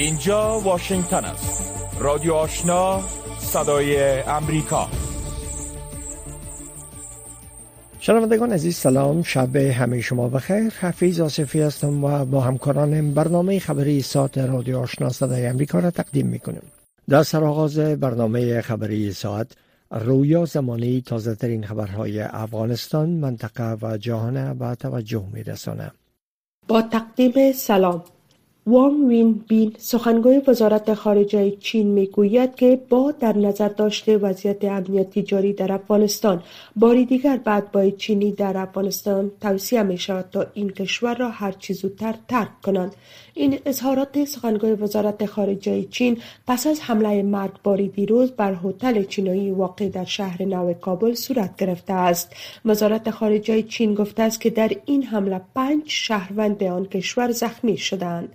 اینجا واشنگتن است. رادیو آشنا صدای امریکا. شنوندگان عزیز سلام. شب همه شما بخیر. حفیظ آصفی هستم و با همکارانم برنامه خبری ساعت رادیو آشنا صدای امریکا را تقدیم می‌کنیم. در سرآغاز برنامه خبری ساعت رویا زمانی تازه ترین خبرهای افغانستان منطقه و جهان به توجه میرسانه با تقدیم سلام. وانگ وین بین سخنگوی وزارت خارجه چین می‌گوید که با در نظر داشته وضعیت امنیتی جاری در افغانستان. باری دیگر بعد با چینی در افغانستان توصیه می شود تا این کشور را هر چیز زودتر ترک کنند. این اظهارات سخنگوی وزارت خارجه چین پس از حمله مرگباری دیروز بر هتل چینایی واقع در شهر نو کابل صورت گرفته است. وزارت خارجه چین گفته است که در این حمله پنج شهروند آن کشور زخمی شدند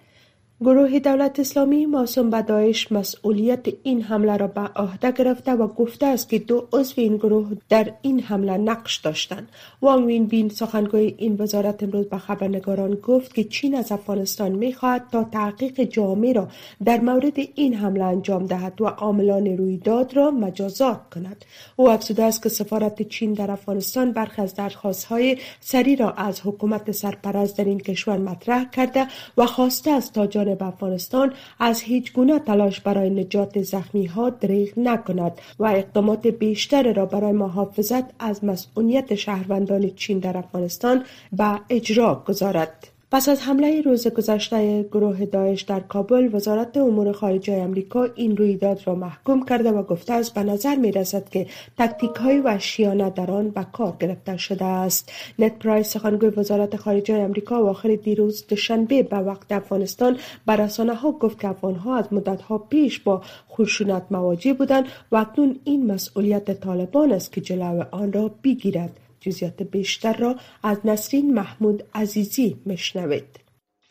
گروه دولت اسلامی موسوم به داعش مسئولیت این حمله را به عهده گرفته و گفته است که دو عضو این گروه در این حمله نقش داشتند. وانگ وین بین سخنگوی این وزارت امروز به خبرنگاران گفت که چین از افغانستان می‌خواهد تا تحقیق جامع را در مورد این حمله انجام دهد و عاملان رویداد را مجازات کند. او افزوده است که سفارت چین در افغانستان برخی از درخواستهای سری را از حکومت سرپرست در این کشور مطرح کرده و خواسته است تا جانب افغانستان از هیچ گونه تلاش برای نجات زخمی ها دریغ نکند و اقدامات بیشتر را برای محافظت از مسئولیت شهروندان چین در افغانستان به اجرا گذارد. پس از حمله روز گذشته گروه داعش در کابل وزارت امور خارجه امریکا این رویداد را محکوم کرده و گفته است به نظر می رسد که تکتیک های وحشیانه در آن به کار گرفته شده است. نت پرایس سخنگوی وزارت خارجه امریکا و آخر دیروز دوشنبه به وقت افغانستان به رسانه ها گفت که افغان ها از مدت ها پیش با خشونت مواجه بودند و اکنون این مسئولیت طالبان است که جلو آن را بگیرد. جزیات بیشتر را از نسرین محمود عزیزی مشنوید.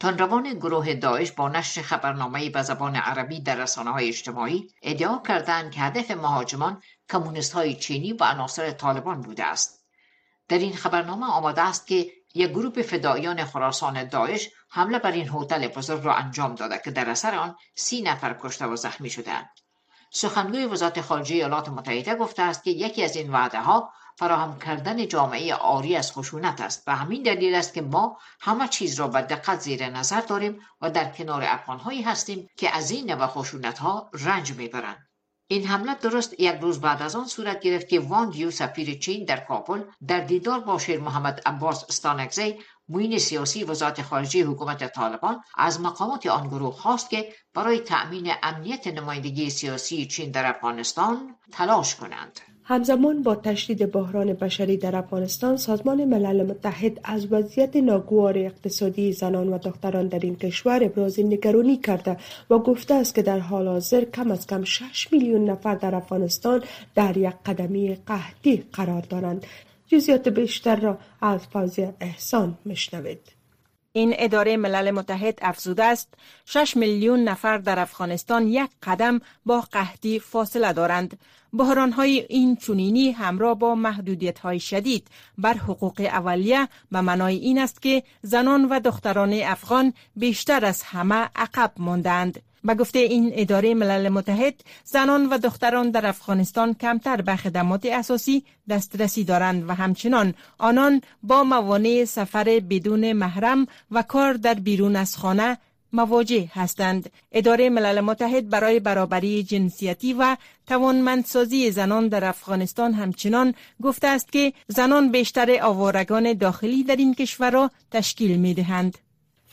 تانروان گروه داعش با نشر خبرنامه به زبان عربی در رسانه های اجتماعی ادعا کردند که هدف مهاجمان کمونیست های چینی و عناصر طالبان بوده است. در این خبرنامه آمده است که یک گروه فدایان خراسان داعش حمله بر این هتل بزرگ را انجام داده که در اثر آن سی نفر کشته و زخمی شدند. سخنگوی وزارت خارجه ایالات متحده گفته است که یکی از این وعده ها فراهم کردن جامعه آری از خشونت است و همین دلیل است که ما همه چیز را به دقت زیر نظر داریم و در کنار افغانهایی هستیم که از این نوع خشونت ها رنج می‌برند این حمله درست یک روز بعد از آن صورت گرفت که وان یو سفیر چین در کابل در دیدار با شیر محمد عباس استانکزی موین سیاسی وزارت خارجه حکومت طالبان از مقامات آن گروه خواست که برای تأمین امنیت نمایندگی سیاسی چین در افغانستان تلاش کنند. همزمان با تشدید بحران بشری در افغانستان سازمان ملل متحد از وضعیت ناگوار اقتصادی زنان و دختران در این کشور ابراز نگرانی کرده و گفته است که در حال حاضر کم از کم 6 میلیون نفر در افغانستان در یک قدمی قحطی قرار دارند. جزئیات بیشتر را از فوزی احسان مشنوید این اداره ملل متحد افزوده است 6 میلیون نفر در افغانستان یک قدم با قحطی فاصله دارند. بحران های این چونینی همراه با محدودیت های شدید بر حقوق اولیه به منای این است که زنان و دختران افغان بیشتر از همه عقب ماندند. به گفته این اداره ملل متحد زنان و دختران در افغانستان کمتر به خدمات اساسی دسترسی دارند و همچنان آنان با موانع سفر بدون محرم و کار در بیرون از خانه مواجه هستند. اداره ملل متحد برای برابری جنسیتی و توانمندسازی زنان در افغانستان همچنان گفته است که زنان بیشتر آوارگان داخلی در این کشور را تشکیل می دهند.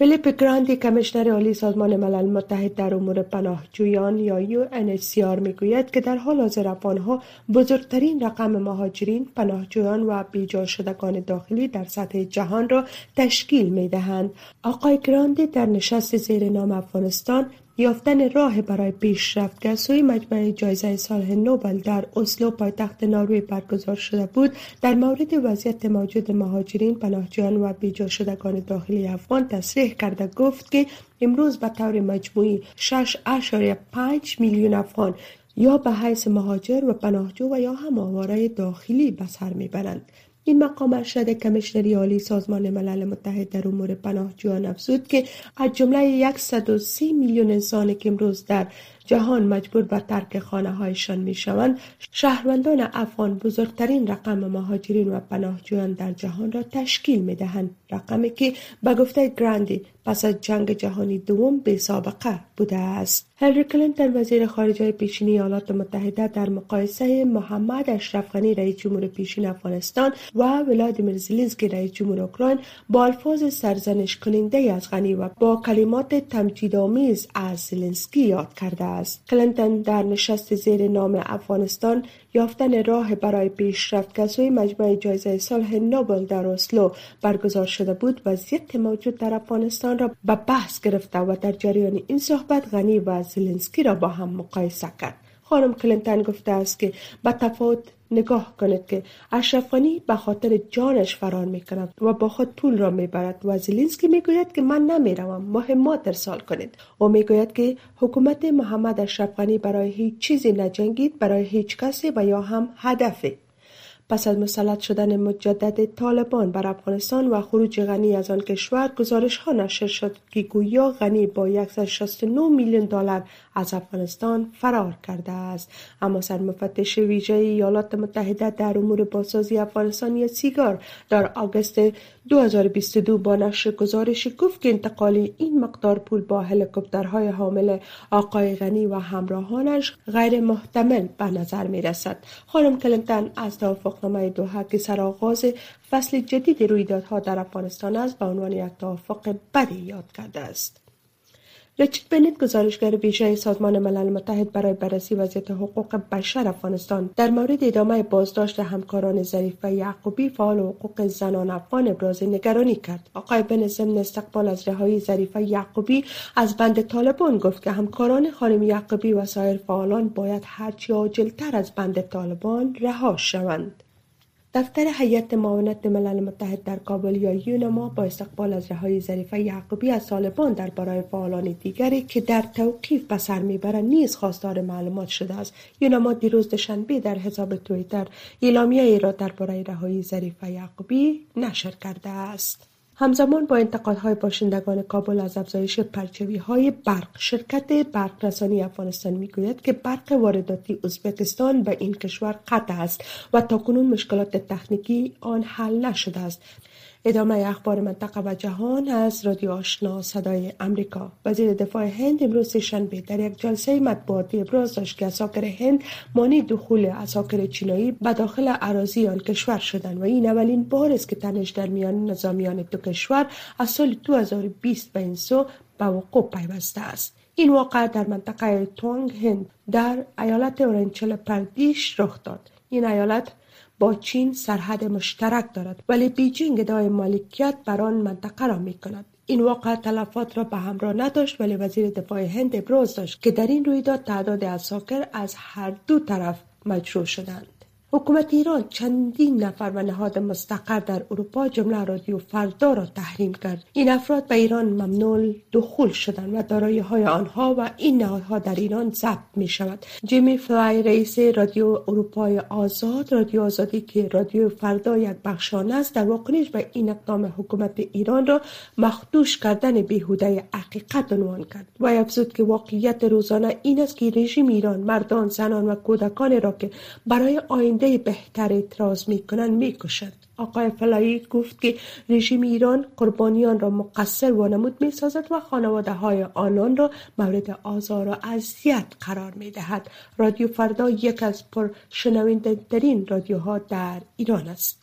فیلیپ گراندی کمشنر عالی سازمان ملل متحد در امور پناهجویان یا UNHCR می‌گوید که در حال حاضر افغانها بزرگترین رقم مهاجرین پناهجویان و بیجا شدگان داخلی در سطح جهان را تشکیل می دهند. آقای گراندی در نشست زیر نام افغانستان یافتن راه برای پیشرفت که از سوی مجمع جایزه صلح نوبل در اسلو پایتخت نروژ برگزار شده بود. در مورد وضعیت موجود مهاجرین پناهجویان و بیجا شدگان داخلی افغان تصریح کرده گفت که امروز به طور مجموعی 6.5 میلیون افغان یا به حیث مهاجر و پناهجو و یا هم آواره داخلی به سر می‌برند. این مقام ارشد کمیشنری عالی سازمان ملل متحد در امور پناهجویان افزود که از جمله 130 میلیون انسانی که امروز در جهان مجبور به ترک خانه هایشان می شوند شهروندان افغان بزرگترین رقم مهاجرین و پناهجویان در جهان را تشکیل می دهند رقمی که به گفته گراندی پس از جنگ جهانی دوم بی سابقه بوده است. هیلاری کلینتون وزیر خارجه پیشینی ایالات متحده در مقایسه محمد اشرف غنی رئیس جمهور پیشین افغانستان و ولادیمیر زلنسکی رئیس جمهور اوکراین با الفاظ سرزنش کننده از غنی و با کلمات تمجیدآمیز از زلنسکی یاد کرده کلینتون در نشست زیر نام افغانستان یافتن راه برای پیشرفت که از سوی مجمع جایزه صلح نوبل در اسلو برگزار شده بود وضعیت موجود در افغانستان را به بحث گرفته و در جریان این صحبت غنی و زلنسکی را با هم مقایسه کرد. خانم کلینتون گفته است که به تفاوت نگاه کنید که اشرف به خاطر جانش فرار می کند و با خود پول را می برد و زلینسکی می گوید که من نمی روم مهمات ارسال کنید. او می گوید که حکومت محمد اشرف برای هیچ چیزی نجنگید برای هیچ کسی و یا هم هدفی پس از مسلط شدن مجدد طالبان بر افغانستان و خروج غنی از آن کشور گزارش ها نشر شد که گویا غنی با 169 میلیون دلار از افغانستان فرار کرده است اما سرمفتش ویژه ایالات متحده در امور بازسازی افغانستان سیگار در آگوست 2022 با نشر گزارشی گفت که انتقال این مقدار پول با هلیکوپترهای حامل آقای غنی و همراهانش غیر محتمل به نظر می رسد. خانم کلینتون از توافقنامه دوحه که سرآغاز فصل جدید رویدادها در افغانستان است به عنوان یک توافق بدی یاد کرده است. ریچارد بنت گزارشگر ویژه سازمان ملل متحد برای بررسی وضعیت حقوق بشر افغانستان در مورد ادامه بازداشت همکاران ظریف و یعقوبی فعال حقوق زنان افغان ابراز نگرانی کرد آقای بنت ضمن استقبال از رهایی ظریف یعقوبی از بند طالبان گفت که همکاران خانم یعقوبی و سایر فعالان باید هرچی عاجلتر از بند طالبان رها شوند دفتر هیئت معاونت ملل متحد در کابل یا یونما با استقبال از رهایی ظریف یعقوبی از طالبان برای فعالان دیگری که در توقیف به سر می‌برند نیز خواستار معلومات شده است. یونما دیروز دوشنبه در حساب تویتر اعلامیه ای را درباره رهایی ظریف یعقوبی نشر کرده است. همزمان با انتقادهای باشندگان کابل از افزایش های برق شرکت برق رسانی افغانستان می‌گوید که برق وارداتی ازبکستان به این کشور قطع است و تاکنون مشکلات تکنیکی آن حل نشده است. ادامه اخبار منطقه و جهان از رادیو آشنا صدای امریکا. وزیر دفاع هند امروز شنبه در یک جلسه مطبوعاتی ابراز داشت که اساکر هند مانی دخول اساکر چینایی به داخل اراضی آن کشور شدند و این اولین بار است که تنش در میان نظامیان دو کشور از سال 2020 به این سو به وقوع پیوسته است. این واقع در منطقه تونگ هند در ایالت اورنچل پردیش رخ داد. این ایالت با چین سرحد مشترک دارد ولی بیجینگ ادعای مالکیت بر آن منطقه را می کند این واقع تلفات را به همراه نداشت ولی وزیر دفاع هند ابراز داشت که در این رویداد تعداد عساکر از هر دو طرف مجروح شدند. حکومت ایران چندین نفر و نهاد مستقر در اروپا جمله رادیو فردا را تحریم کرد. این افراد به ایران ممنوع دخول شدند و دارایی های آنها و این نهادها در ایران ضبط می شود جیمی فلای رئیس رادیو اروپای آزاد رادیو آزادی که رادیو فردا یک بخش آن است در واکنش به این اقدام حکومت ایران را مخدوش کردن بیهوده حقیقت عنوان کرد. و افزود که واقعیت روزانه این است که رژیم ایران مردان زنان و کودکان را که برای آینده بهتر اعتراض می‌کنند می‌کشد آقای فلایی گفت که رژیم ایران قربانیان را مقصر وانمود می سازد و خانواده های آنان را مورد آزار و اذیت قرار می دهد. رادیو فردا یک از پر شنونده ترین رادیوها در ایران است.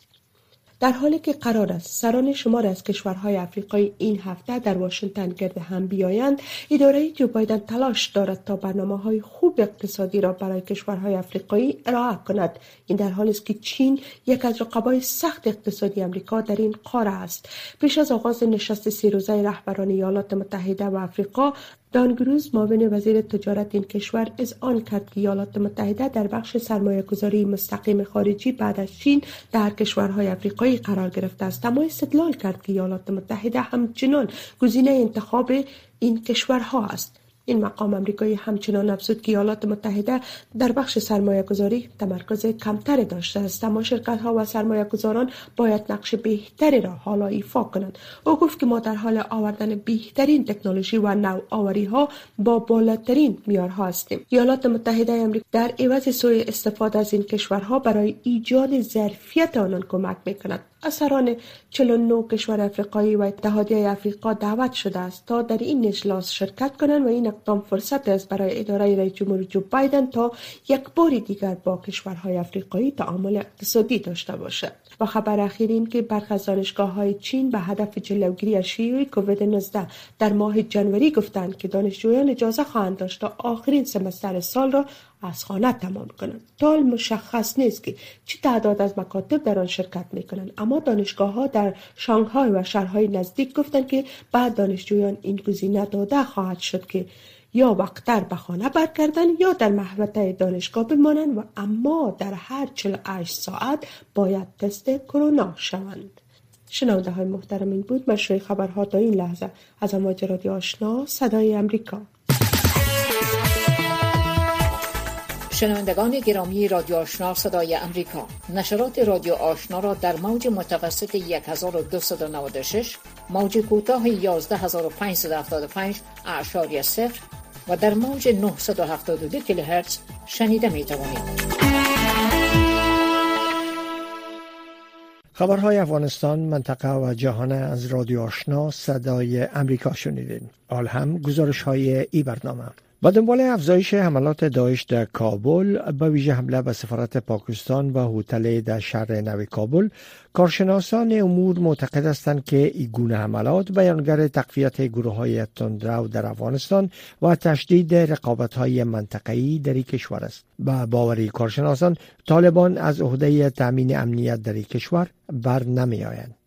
در حالی که قرار است سران شمار از کشورهای افریقایی این هفته در واشنگتن گرد هم بیایند اداره جو بایدن تلاش دارد تا برنامه های خوب اقتصادی را برای کشورهای افریقایی ارائه کند. این در حالی است که چین یک از رقبای سخت اقتصادی امریکا در این قاره است. پیش از آغاز نشست سی روزه رهبران ایالات متحده و افریقا دانگروز معاون وزیر تجارت این کشور آن کرد که ایالات متحده در بخش سرمایه گذاری مستقیم خارجی بعد از چین در کشورهای افریقایی قرار گرفته است. اما استدلال کرد که ایالات متحده همچنان گزینه انتخاب این کشورها است. این مقام امریکایی همچنان افزود که ایالات متحده در بخش سرمایه گذاری تمرکز کمتری داشته است اما شرکت ها و سرمایه گذاران باید نقش بهتری را حالا ایفا کنند. او گفت که ما در حال آوردن بهترین تکنولوژی و نوآوری ها با بالاترین میارها هستیم. ایالات متحده امریکا در عوض سوی استفاده از این کشورها برای ایجاد ظرفیت آنان کمک می کند اثران 49 کشور افریقایی و اتحادیه افریقا دعوت شده است تا در این اجلاس شرکت کنند و این اقدام فرصت است برای اداره رئیس جمهور جو بایدن تا یک بار دیگر با کشورهای افریقایی تعامل اقتصادی داشته باشد. و خبر اخیر این که برخی از دانشگاه های چین به هدف جلوگیری از شیوع کووید 19 در ماه جنوری گفتند که دانشجویان اجازه خواهند داشت تا آخرین سمستر سال را از خانه تمام کنند. تا مشخص نیست که چه تعداد از مکاتب در آن شرکت می کنند اما دانشگاه ها در شانگهای و شهرهای نزدیک گفتند که بعد دانشجویان این گزینه داده خواهد شد که یا وقتتر به خانه برگردن یا در محوطه دانشگاه بمانند و اما در هر 48 ساعت باید تست کرونا شوند. شنونده های محترم این بود مشروع خبرها تا این لحظه. از امواج رادیو آشنا صدای امریکا. شنوندگان گرامی رادیو آشنا صدای امریکا نشرات رادیو آشنا را در موج متوسط 1296 موج کوتاه 11575 اعشاری صفر و در موج 972 کیلوهرتز شنیده می توانید. خبرهای افغانستان منطقه و جهان از رادیو آشنا صدای امریکا شنیدین. آل هم گزارش های ای برنامه با دنبال افزایش حملات داعش در کابل به ویژه حمله به سفارت پاکستان و هتل در شهر نو کابل کارشناسان امور معتقد هستند که این گونه حملات بیانگر تقویت گروه های تندرو در افغانستان و تشدید رقابت های منطقه‌ای در این کشور است. به باوری کارشناسان طالبان از عهده تامین امنیت در این کشور بر نمی آیند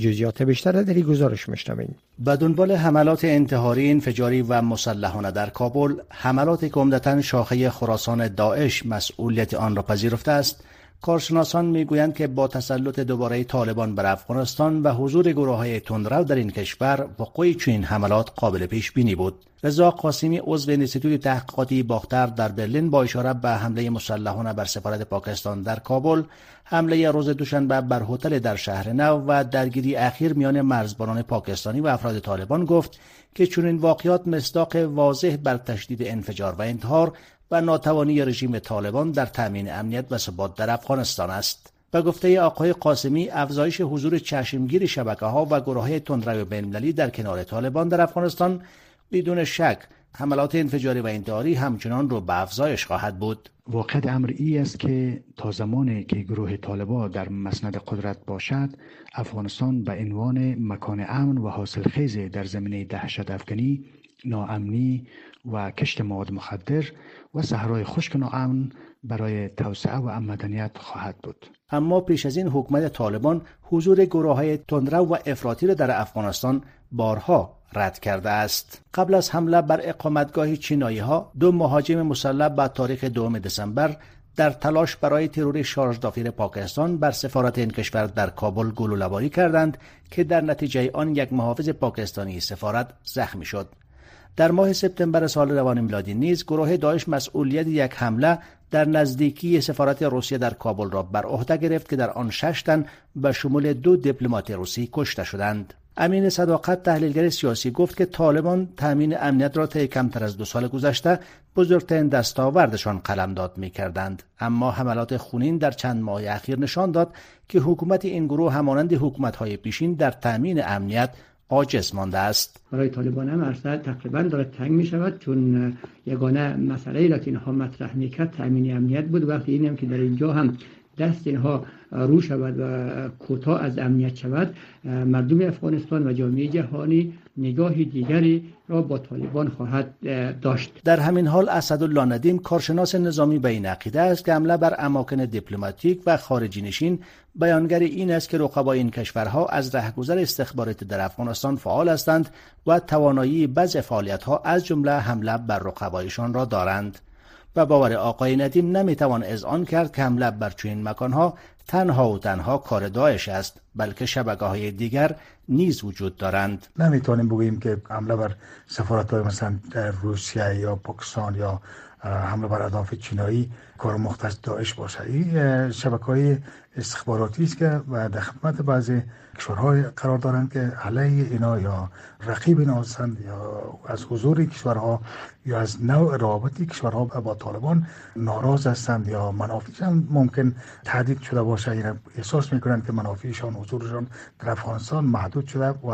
جزیات بیشتر در این گزارش میشنویم. به دنبال حملات انتحاری انفجاری و مسلحانه در کابل حملات که عمدتا شاخه خراسان داعش مسئولیت آن را پذیرفته است. کارشناسان می‌گویند که با تسلط دوباره طالبان بر افغانستان و حضور گروه های تندرو در این کشور وقوع چنین حملات قابل پیش بینی بود. رضا قاسمی عضو انستیتوت تحقیقاتی باختر در برلین با اشاره به حمله مسلحانه بر سفارت پاکستان در کابل حمله روز دوشنبه بر هتل در شهر نو و درگیری اخیر میان مرزبانان پاکستانی و افراد طالبان گفت که چنین واقعات مصداق واضح بر تشدید انفجار و انتحار و ناتوانی رژیم طالبان در تامین امنیت و ثبات در افغانستان است. به گفته آقای قاسمی افزایش حضور چشمگیر شبکه ها و گروه های تندرو بینالمللی در کنار طالبان در افغانستان بدون شک حملات انفجاری و انتحاری همچنان رو به افزایش خواهد بود واقع امر ای است که تا زمانی که گروه طالبا در مسند قدرت باشد افغانستان به عنوان مکان امن و حاصل خیز در زمینه دهشت افغانی ناامنی و کشت مواد مخدر و صحرای خشک ناامن برای توسعه و مدنیت خواهد بود. اما پیش از این حکومت طالبان حضور گروه های تندرو و افراطی را در افغانستان بارها رد کرده است. قبل از حمله بر اقامتگاه چینایی ها دو مهاجم مسلح با تاریخ دوم دسامبر در تلاش برای ترور شارژ دافیر پاکستان بر سفارت این کشور در کابل گلوله‌باری کردند که در نتیجه آن یک محافظ پاکستانی سفارت زخمی شد. در ماه سپتامبر سال روان میلادی نیز گروه داعش مسئولیت یک حمله در نزدیکی سفارت روسیه در کابل را بر عهده گرفت که در آن شش تن به شمول دو دیپلمات روسی کشته شدند امین صداقت تحلیلگر سیاسی گفت که طالبان تامین امنیت را طی کمتر از دو سال گذشته بزرگترین دستاوردشان قلمداد می کردند. اما حملات خونین در چند ماه اخیر نشان داد که حکومت این گروه همانند حکومت‌های پیشین در تامین امنیت عاجز مانده است. برای طالبان هم عرصه تقریبا داره تنگ می شود چون یگانه مسئله را که اینها مطرح می‌کرد تامین امنیت بود. وقتی این هم که در اینجا هم دست اینها رو شود و کوتاه از امنیت شود مردم افغانستان و جامعه جهانی نگاه دیگری را با طالبان خواهد داشت. در همین حال اسدالله ندیم کارشناس نظامی به این عقیده است که حمله بر اماکن دیپلماتیک و خارجی نشین بیانگر این است که رقبای این کشورها از رهگذر استخباراتی در افغانستان فعال هستند و توانایی بعض فعالیتها از جمله حمله بر رقبایشان را دارند. و باور آقای ندیم نمی‌توان آن کرد که حمله بر چنین مکانها تنها و تنها کار داعش است بلکه شبکه های دیگر نیز وجود دارند. نمی‌تونیم بگوییم که حمله بر سفارت های مثلا روسیه یا پاکستان یا حمله بر اهداف چینایی کار مختص داعش باشه. این شبکه های استخباراتی است که در خدمت بعضی کشورهای قرار دارند که علیه اینا یا رقیب اینا هستند یا از حضور کشورها یا از نوع رابطی کشورها با طالبان ناراض هستند یا منافعشان ممکن تهدید شده باشه. اینا احساس می‌کنند که منافعشان حضورشان در افغانستان محدود شده و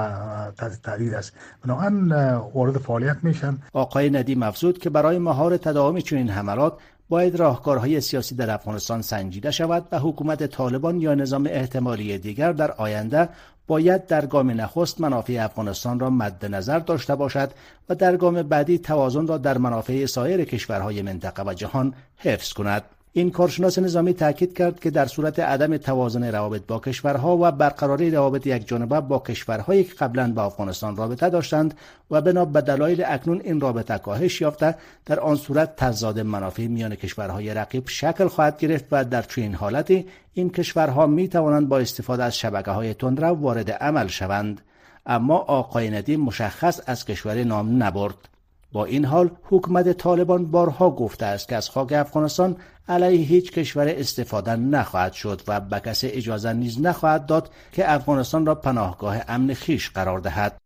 تحت تهدید است. بنابراین وارد فعالیت میشن. آقای ندیم افزود که برای مهار تداوم چنین حملات باید راهکارهای سیاسی در افغانستان سنجیده شود و حکومت طالبان یا نظام احتمالی دیگر در آینده باید در گام نخست منافع افغانستان را مد نظر داشته باشد و در گام بعدی توازن را در منافع سایر کشورهای منطقه و جهان حفظ کند. این کارشناس نظامی تاکید کرد که در صورت عدم توازن روابط با کشورها و برقراری روابط یک جانبه با کشورهایی که قبلا با افغانستان رابطه داشتند و بنا به دلایل اکنون این رابطه کاهش یافته در آن صورت تضاد منافع میان کشورهای رقیب شکل خواهد گرفت و در چنین حالتی این کشورها می توانند با استفاده از شبکه های تندرو وارد عمل شوند. اما آقای ندیم مشخص از کشور نام نبرد. با این حال حکومت طالبان بارها گفته است که از خاک افغانستان علیه هیچ کشور استفاده نخواهد شد و به کسی اجازه نیز نخواهد داد که افغانستان را پناهگاه امن خیش قرار دهد.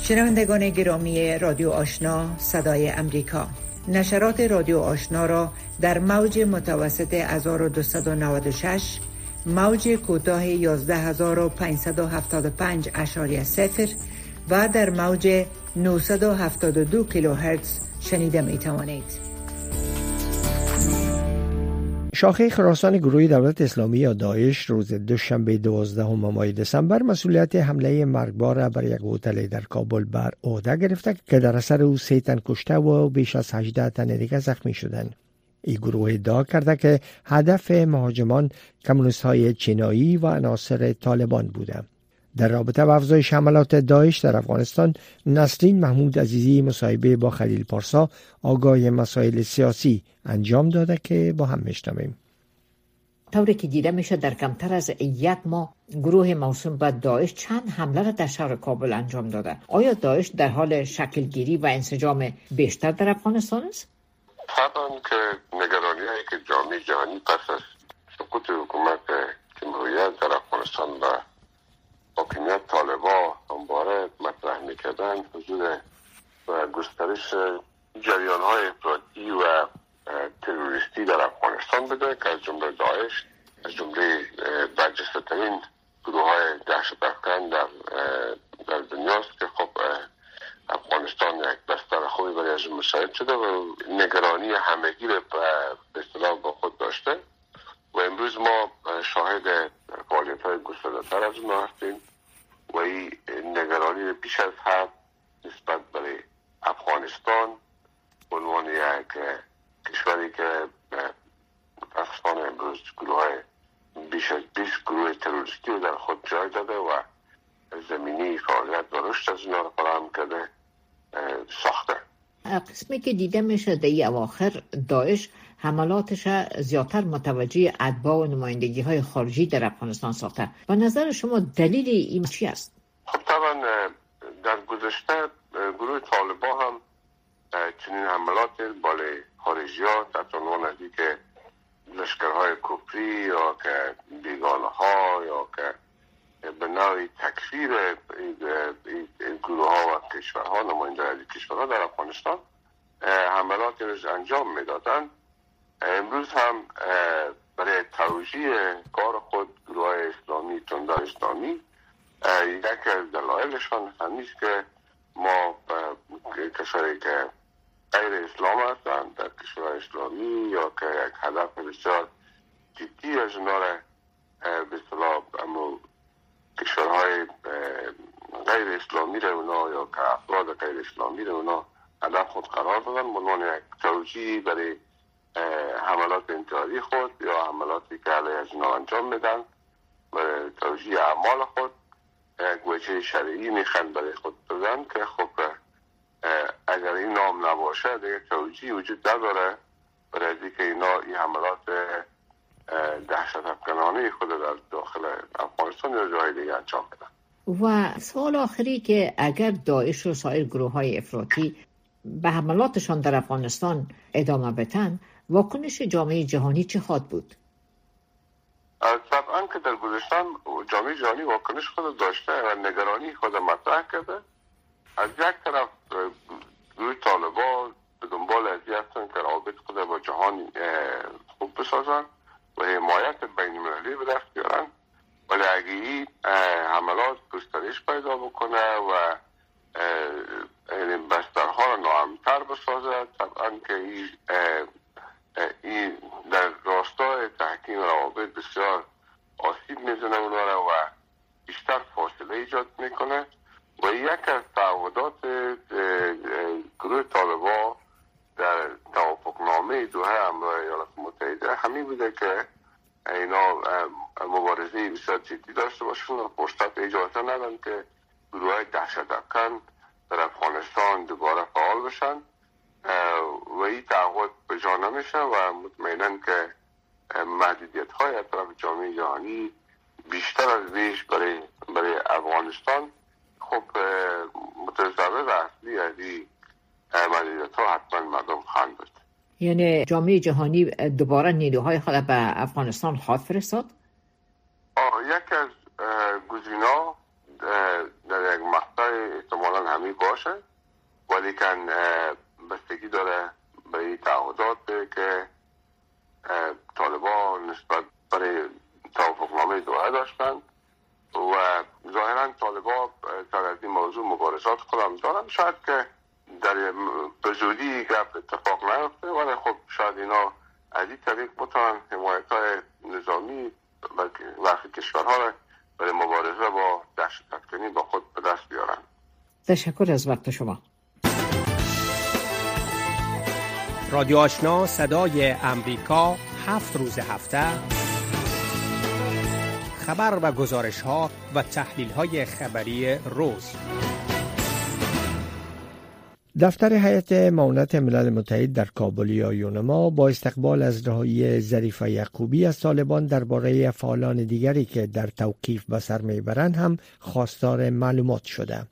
شنوندگان گرامی رادیو آشنا صدای امریکا نشرات رادیو آشنا را در موج متوسط 1296 موج کوتاه 11575 اشاری سفر و در موج 972 کیلوهرتز شنیده می توانید. شاخه خراسان گروه دولت اسلامی یا داعش روز دوشنبه 12 ماه دسامبر مسئولیت حمله مرگبار بر یک هتل در کابل بر عهده گرفته که در اثر او سه تن کشته و بیش از 18 تن دیگر زخمی شدند. این گروه ادعا کرده که هدف مهاجمان کمونیست های چینایی و عناصر طالبان بوده. در رابطه با افزایش حملات داعش در افغانستان نسرین محمود عزیزی مصاحبه با خلیل پارسا آگاه مسائل سیاسی انجام داده که با هم میشنویم. طوری که دیده میشه در کمتر از یک ماه گروه موسوم به داعش چند حمله را در شهر کابل انجام داده. آیا داعش در حال شکلگیری و انسجام بیشتر در افغانستان است؟ طبعا که نگرانی هایی که جامعه جهانی پس از سقوط حکومت جمهوریت در افغانستان و حاکمیت طالبا همواره مطرح می‌کردن حضور و گسترش جریان های افراطی و تروریستی در افغانستان بده که از جمله داعش از جمله برجسته ترین گروه های دهشت افکن در, در دنیاست که خب افغانستان یک بستر خوبی برای از مساعد شده و نگرانی همگی به اصطلاح با خود داشته. و امروز ما شاهد فعالیت های گسترده تر از اونها هستیم و این نگرانی بیش از حد نسبت برای افغانستان به عنوان یک کشوری که افغانستان امروز گروه های بیش از 20 گروه تروریستی رو در خود جای داده و زمینی فعالیت و رشد از اینا رو فراهم کرده ساخته قسمی که دیده میشه در اواخر داعش حملاتش زیادتر متوجه ادبا و نمایندگی های خارجی در افغانستان ساخته و نظر شما دلیل این چی است؟ طبعا در گذشته گروه طالبا هم چنین حملات بالای خارجی ها در عنوان که لشکرهای کپری یا که بیگانه ها یا که به نوعی تکفیر این گروه ها و کشورها نماینده از کشورها در افغانستان حملات رو انجام می‌دادند امروز هم برای توجیه کار خود گروه اسلامی تندار اسلامی یک از دلایلشان همیست که ما کشوری که غیر اسلام هستند در کشور اسلامی یا که یک هدف بسیار جدی از اونا را به کشورهای غیر اسلامی رو اونا یا که افراد غیر اسلامی رو اونا هدف خود قرار دادن عنوان یک توجیه برای حملات انتحاری خود یا حملاتی که علیه از انجام میدن و توجیه اعمال خود یک وجه شرعی میخند برای خود بدن که خب اگر این نام نباشه دیگه توجیه وجود نداره برای که اینا این حملات دهشت افغانانه خود در داخل افغانستان یا جای دیگه انجام بدن. و سوال آخری که اگر داعش و سایر گروه های افراطی به حملاتشان در افغانستان ادامه بتن واکنش جامعه جهانی چه خواد بود؟ طبعا که در گذشتن جامعه جهانی واکنش خود داشته و نگرانی خود مطرح کرده از یک طرف گروه طالبان به دنبال ازی هستن که روابط خود با جهان خوب بسازن و حمایت بین المللی به دست بیارن ولی اگه این حملات گسترش پیدا بکنه و بسترها را ناامتر بسازه طبعا که این در راستای تحکیم روابط بسیار آسیب می‌زنه اونا و بیشتر فاصله ایجاد می‌کنه. و یک از تعهدات گروه طالبا در توافقنامه دوحه امرای ایالات متحده همین بوده که اینا مبارزه بسیار جدی داشته باشن و فرصت اجازه ندن که گروه های دهشت افکن در افغانستان دوباره فعال بشن و این تعهد به جا نمیشه و مطمئنا که محدودیت های اطراف جامعه جهانی بیشتر از بیش برای برای افغانستان خب متضرر اصلی از این محدودیت ها حتما مردم خواهند بود یعنی جامعه جهانی دوباره نیروهای خود به افغانستان خواهد فرستاد؟ یک از گزینا در یک مقطع احتمالا همی باشه. ولی کن بستگی داره به این تعهدات که طالبان نسبت برای توافقنامه دوحه داشتند و ظاهرا طالبان تا از این موضوع مبارزات خودم دارن شاید که در به زودی گپ اتفاق نیفته ولی خب شاید اینا از این طریق بتونن حمایت های نظامی وقتی کشورها را برای مبارزه با دشت افکنی با خود به دست بیارن. تشکر از وقت شما. رادیو آشنا صدای امریکا هفت روز هفته. خبر و گزارش ها و تحلیل های خبری روز. دفتر هیئت معاونت ملل متحد در کابل یا یونما با استقبال از رهایی ظریف یعقوبی از طالبان درباره فعالان دیگری که در توقیف به سر می‌برند هم خواستار معلومات شده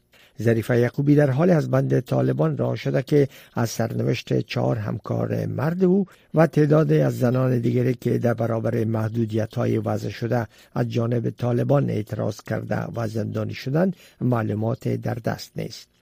ظریف یعقوبی در حال از بند طالبان راه شده که از سرنوشت چهار همکار مرد او و تعداد از زنان دیگری که در برابر محدودیت های وضع شده از جانب طالبان اعتراض کرده و زندانی شدن معلومات در دست نیست.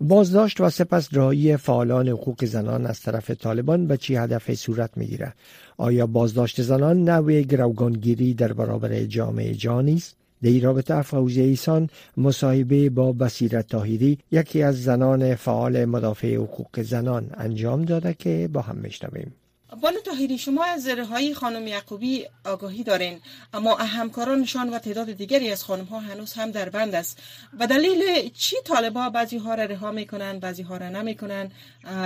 بازداشت و سپس رهایی فعالان حقوق زنان از طرف طالبان به چی هدف صورت می‌گیره آیا بازداشت زنان نوع گروگانگیری در برابر جامعه جانی است؟ در این رابطه فوزی ایسان مصاحبه با بصیرت تاهیری یکی از زنان فعال مدافع حقوق زنان انجام داده که با هم میشنویم بانو تاهیری شما از های خانم یعقوبی آگاهی دارین اما همکارانشان و تعداد دیگری از خانم ها هنوز هم در بند است. و دلیل چی طالبا بعضی ها را رها می‌کنن بعضی ها را نمی‌کنن؟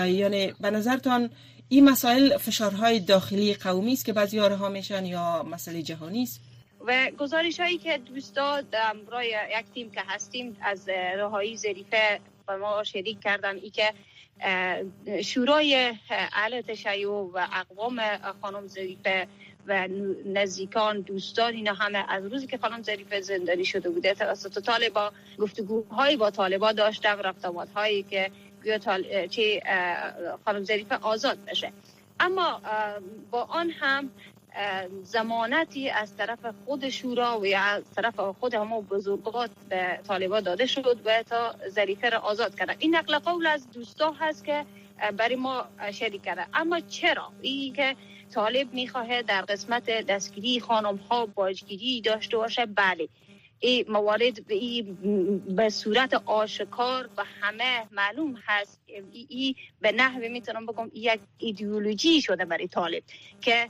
یعنی به نظرتان این مسائل فشارهای داخلی قومی است که بعضی ها رها میشن یا مسئله جهانی است؟ و گزارش هایی که دوستا برای یک تیم که هستیم از رهایی ظریفه با ما شریک کردن ای که شورای اهل تشیع و اقوام خانم ظریفه و نزدیکان دوستان اینا همه از روزی که خانم ظریفه زندانی شده بوده توسط طالبا گفتگوهایی با طالبا داشتم رفتمات هایی که چه خانم ظریفه آزاد بشه. اما با آن هم زمانتی از طرف خود شورا و از طرف خود همه بزرگات به طالبا داده شد و تا ظریفه را آزاد کرده. این نقل قول از دوستا هست که برای ما شریک کرده. اما چرا؟ این که طالب می‌خواه در قسمت دستگیری خانم ها باجگیری داشته باشه؟ بله. این موارد به صورت آشکار و همه معلوم هست. ای به نحوه می‌تونم بگم یک ایدئولوژی شده برای طالب که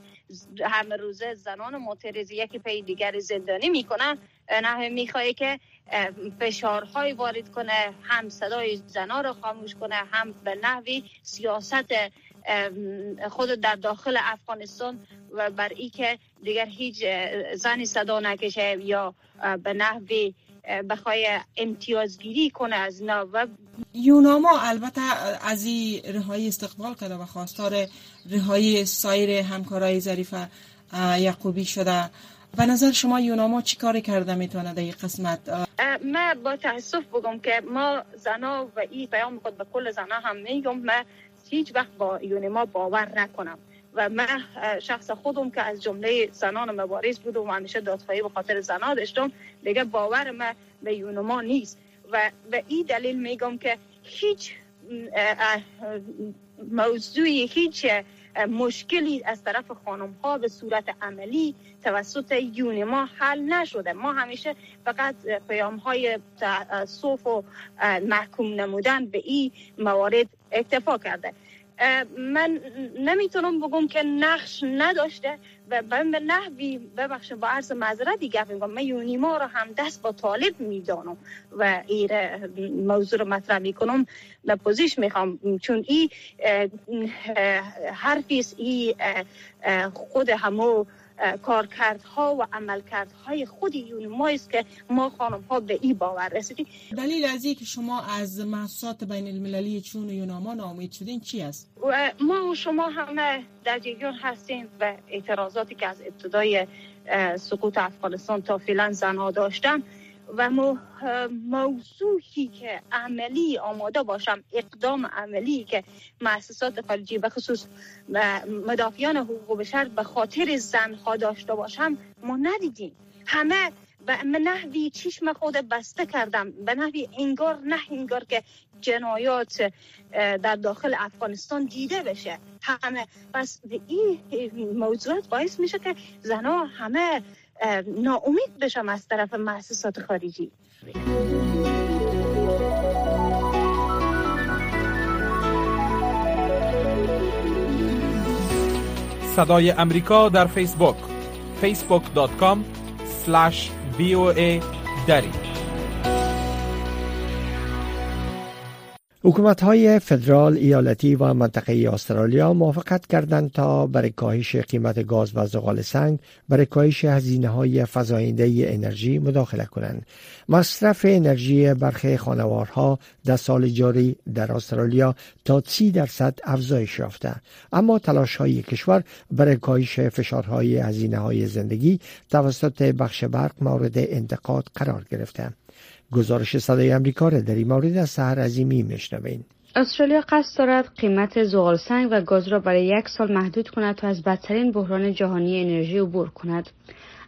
همه روزه زنان معترض یکی پی دیگر زندانی می‌کنن نحوه می‌خواه که فشارهای وارد کنه هم صدای زنان رو خاموش کنه هم به نحوی سیاست خود در داخل افغانستان و بر ای که دیگر هیچ زنی صدا نکشه یا به نحوی بخوای امتیازگیری کنه از اینا و یوناما البته از این رهایی استقبال کرده و خواستار رهایی سایر همکارای ظریف یعقوبی شده. به نظر شما یوناما چی کار کرده می‌تونه در این قسمت؟ من با تاسف بگم که ما زنا و این پیام خود به کل زنا هم میگم من هیچ وقت با یونما باور نکنم. و من شخص خودم که از جمله زنان مبارز بودم و همیشه دادخواهی به خاطر زنا داشتم دیگه باور من به یونما نیست. و به این دلیل میگم که هیچ موضوعی هیچ مشکلی از طرف خانم ها به صورت عملی توسط یونما حل نشده. ما همیشه فقط پیام های صوف و محکوم نمودن به این موارد اکتفا کرده. من نمی‌تونم بگم که نقش نداشته و من به نحوی ببخشم با عرض معذرتی گفت میگم. من یونیما رو هم دست با طالب می‌دانم و این موضوع رو مطرح می‌کنم به پوزیش می‌خوام. چون این حرفیست ای خود همو کارکردها و عملکردهای خود یونما است که ما خانم ها به این باور رسیدیم دلیل از که شما از محصولات بین المللی چون یوناما نامید شدین چی است؟ ما و شما همه در جریان هستیم و اعتراضاتی که از ابتدای سقوط افغانستان تا فعلا زنها داشتم و موضوعی که عملی آماده باشم اقدام عملی که مؤسسات خارجی به خصوص مدافعان حقوق بشر به خاطر زنها داشته باشم ما ندیدیم. همه به نحوی چشم خود بسته کردم. به نحوی انگار نه انگار که جنایات در داخل افغانستان دیده بشه. همه. پس این موضوعات باعث میشه که زنها همه ناامید بشم از طرف مؤسسات خارجی. صدای امریکا در فیسبوک. facebook.com slash voa دری. حکومت های فدرال، ایالتی و منطقه استرالیا موافقت کردند تا برای کاهش قیمت گاز و زغال سنگ برای کاهش هزینه های فزاینده انرژی مداخله کنند. مصرف انرژی برخی خانوارها در سال جاری در استرالیا تا 30 درصد افزایش یافته اما تلاش های کشور برای کاهش فشارهای هزینه های زندگی توسط بخش برق مورد انتقاد قرار گرفته گزارش صدای امریکا را در این مورد از سهر عظیمی میشنوین استرالیا قصد دارد قیمت زغال سنگ و گاز را برای یک سال محدود کند تا از بدترین بحران جهانی انرژی عبور کند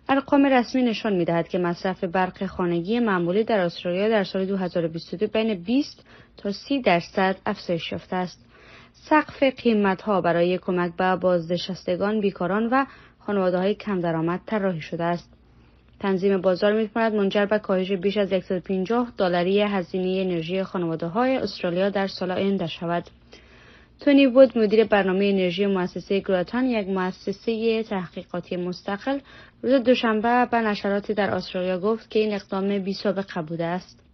ارقام رسمی نشان می‌دهد که مصرف برق خانگی معمولی در استرالیا در سال 2022 بین 20 تا 30 درصد افزایش یافته است. سقف قیمت ها برای کمک به بازنشستگان، بیکاران و خانواده های کم درآمد طراحی شده است. تنظیم بازار می منجر به کاهش بیش از 150 دلاری هزینه انرژی خانواده های استرالیا در سال آینده شود. تونی بود مدیر برنامه انرژی مؤسسه گراتان یک مؤسسه تحقیقاتی مستقل روز دوشنبه به نشراتی در استرالیا گفت که این اقدام بی سابقه بوده است.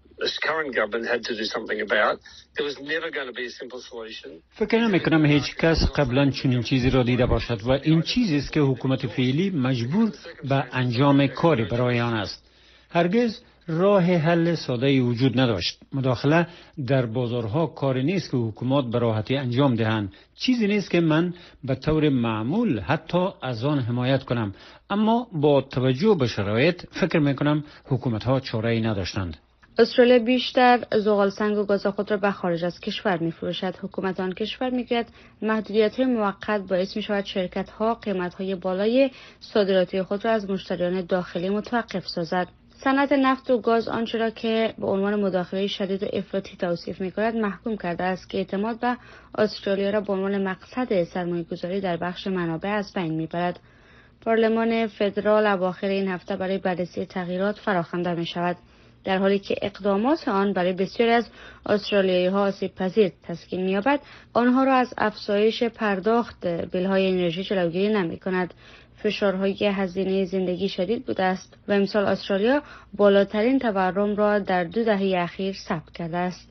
فکر نمی کنم هیچ کس قبلا چنین چیزی را دیده باشد و این چیزی است که حکومت فعلی مجبور به انجام کاری برای آن است. هرگز راه حل ساده وجود نداشت. مداخله در بازارها کاری نیست که حکومات به راحتی انجام دهند. چیزی نیست که من به طور معمول حتی از آن حمایت کنم. اما با توجه به شرایط فکر می کنم حکومت ها چاره ای نداشتند. استرالیا بیشتر زغال سنگ و گاز خود را به خارج از کشور می فروشد. حکومت آن کشور می‌گوید محدودیت های موقت باعث می شود شرکت ها قیمت های بالای صادراتی خود را از مشتریان داخلی متوقف سازد. صنعت نفت و گاز آنچه را که به عنوان مداخله شدید و افراطی توصیف می کند محکوم کرده است که اعتماد به استرالیا را به عنوان مقصد سرمایه گذاری در بخش منابع از بین می‌برد. پارلمان فدرال اواخر این هفته برای بررسی تغییرات فراخوانده می شود. در حالی که اقدامات آن برای بسیاری از استرالیایی ها آسیب پذیر تسکین مییابد آنها را از افزایش پرداخت های انرژی جلوگیری نمی کند فشارهای هزینه زندگی شدید بوده است و امسال استرالیا بالاترین تورم را در دو دهه اخیر ثبت کرده است.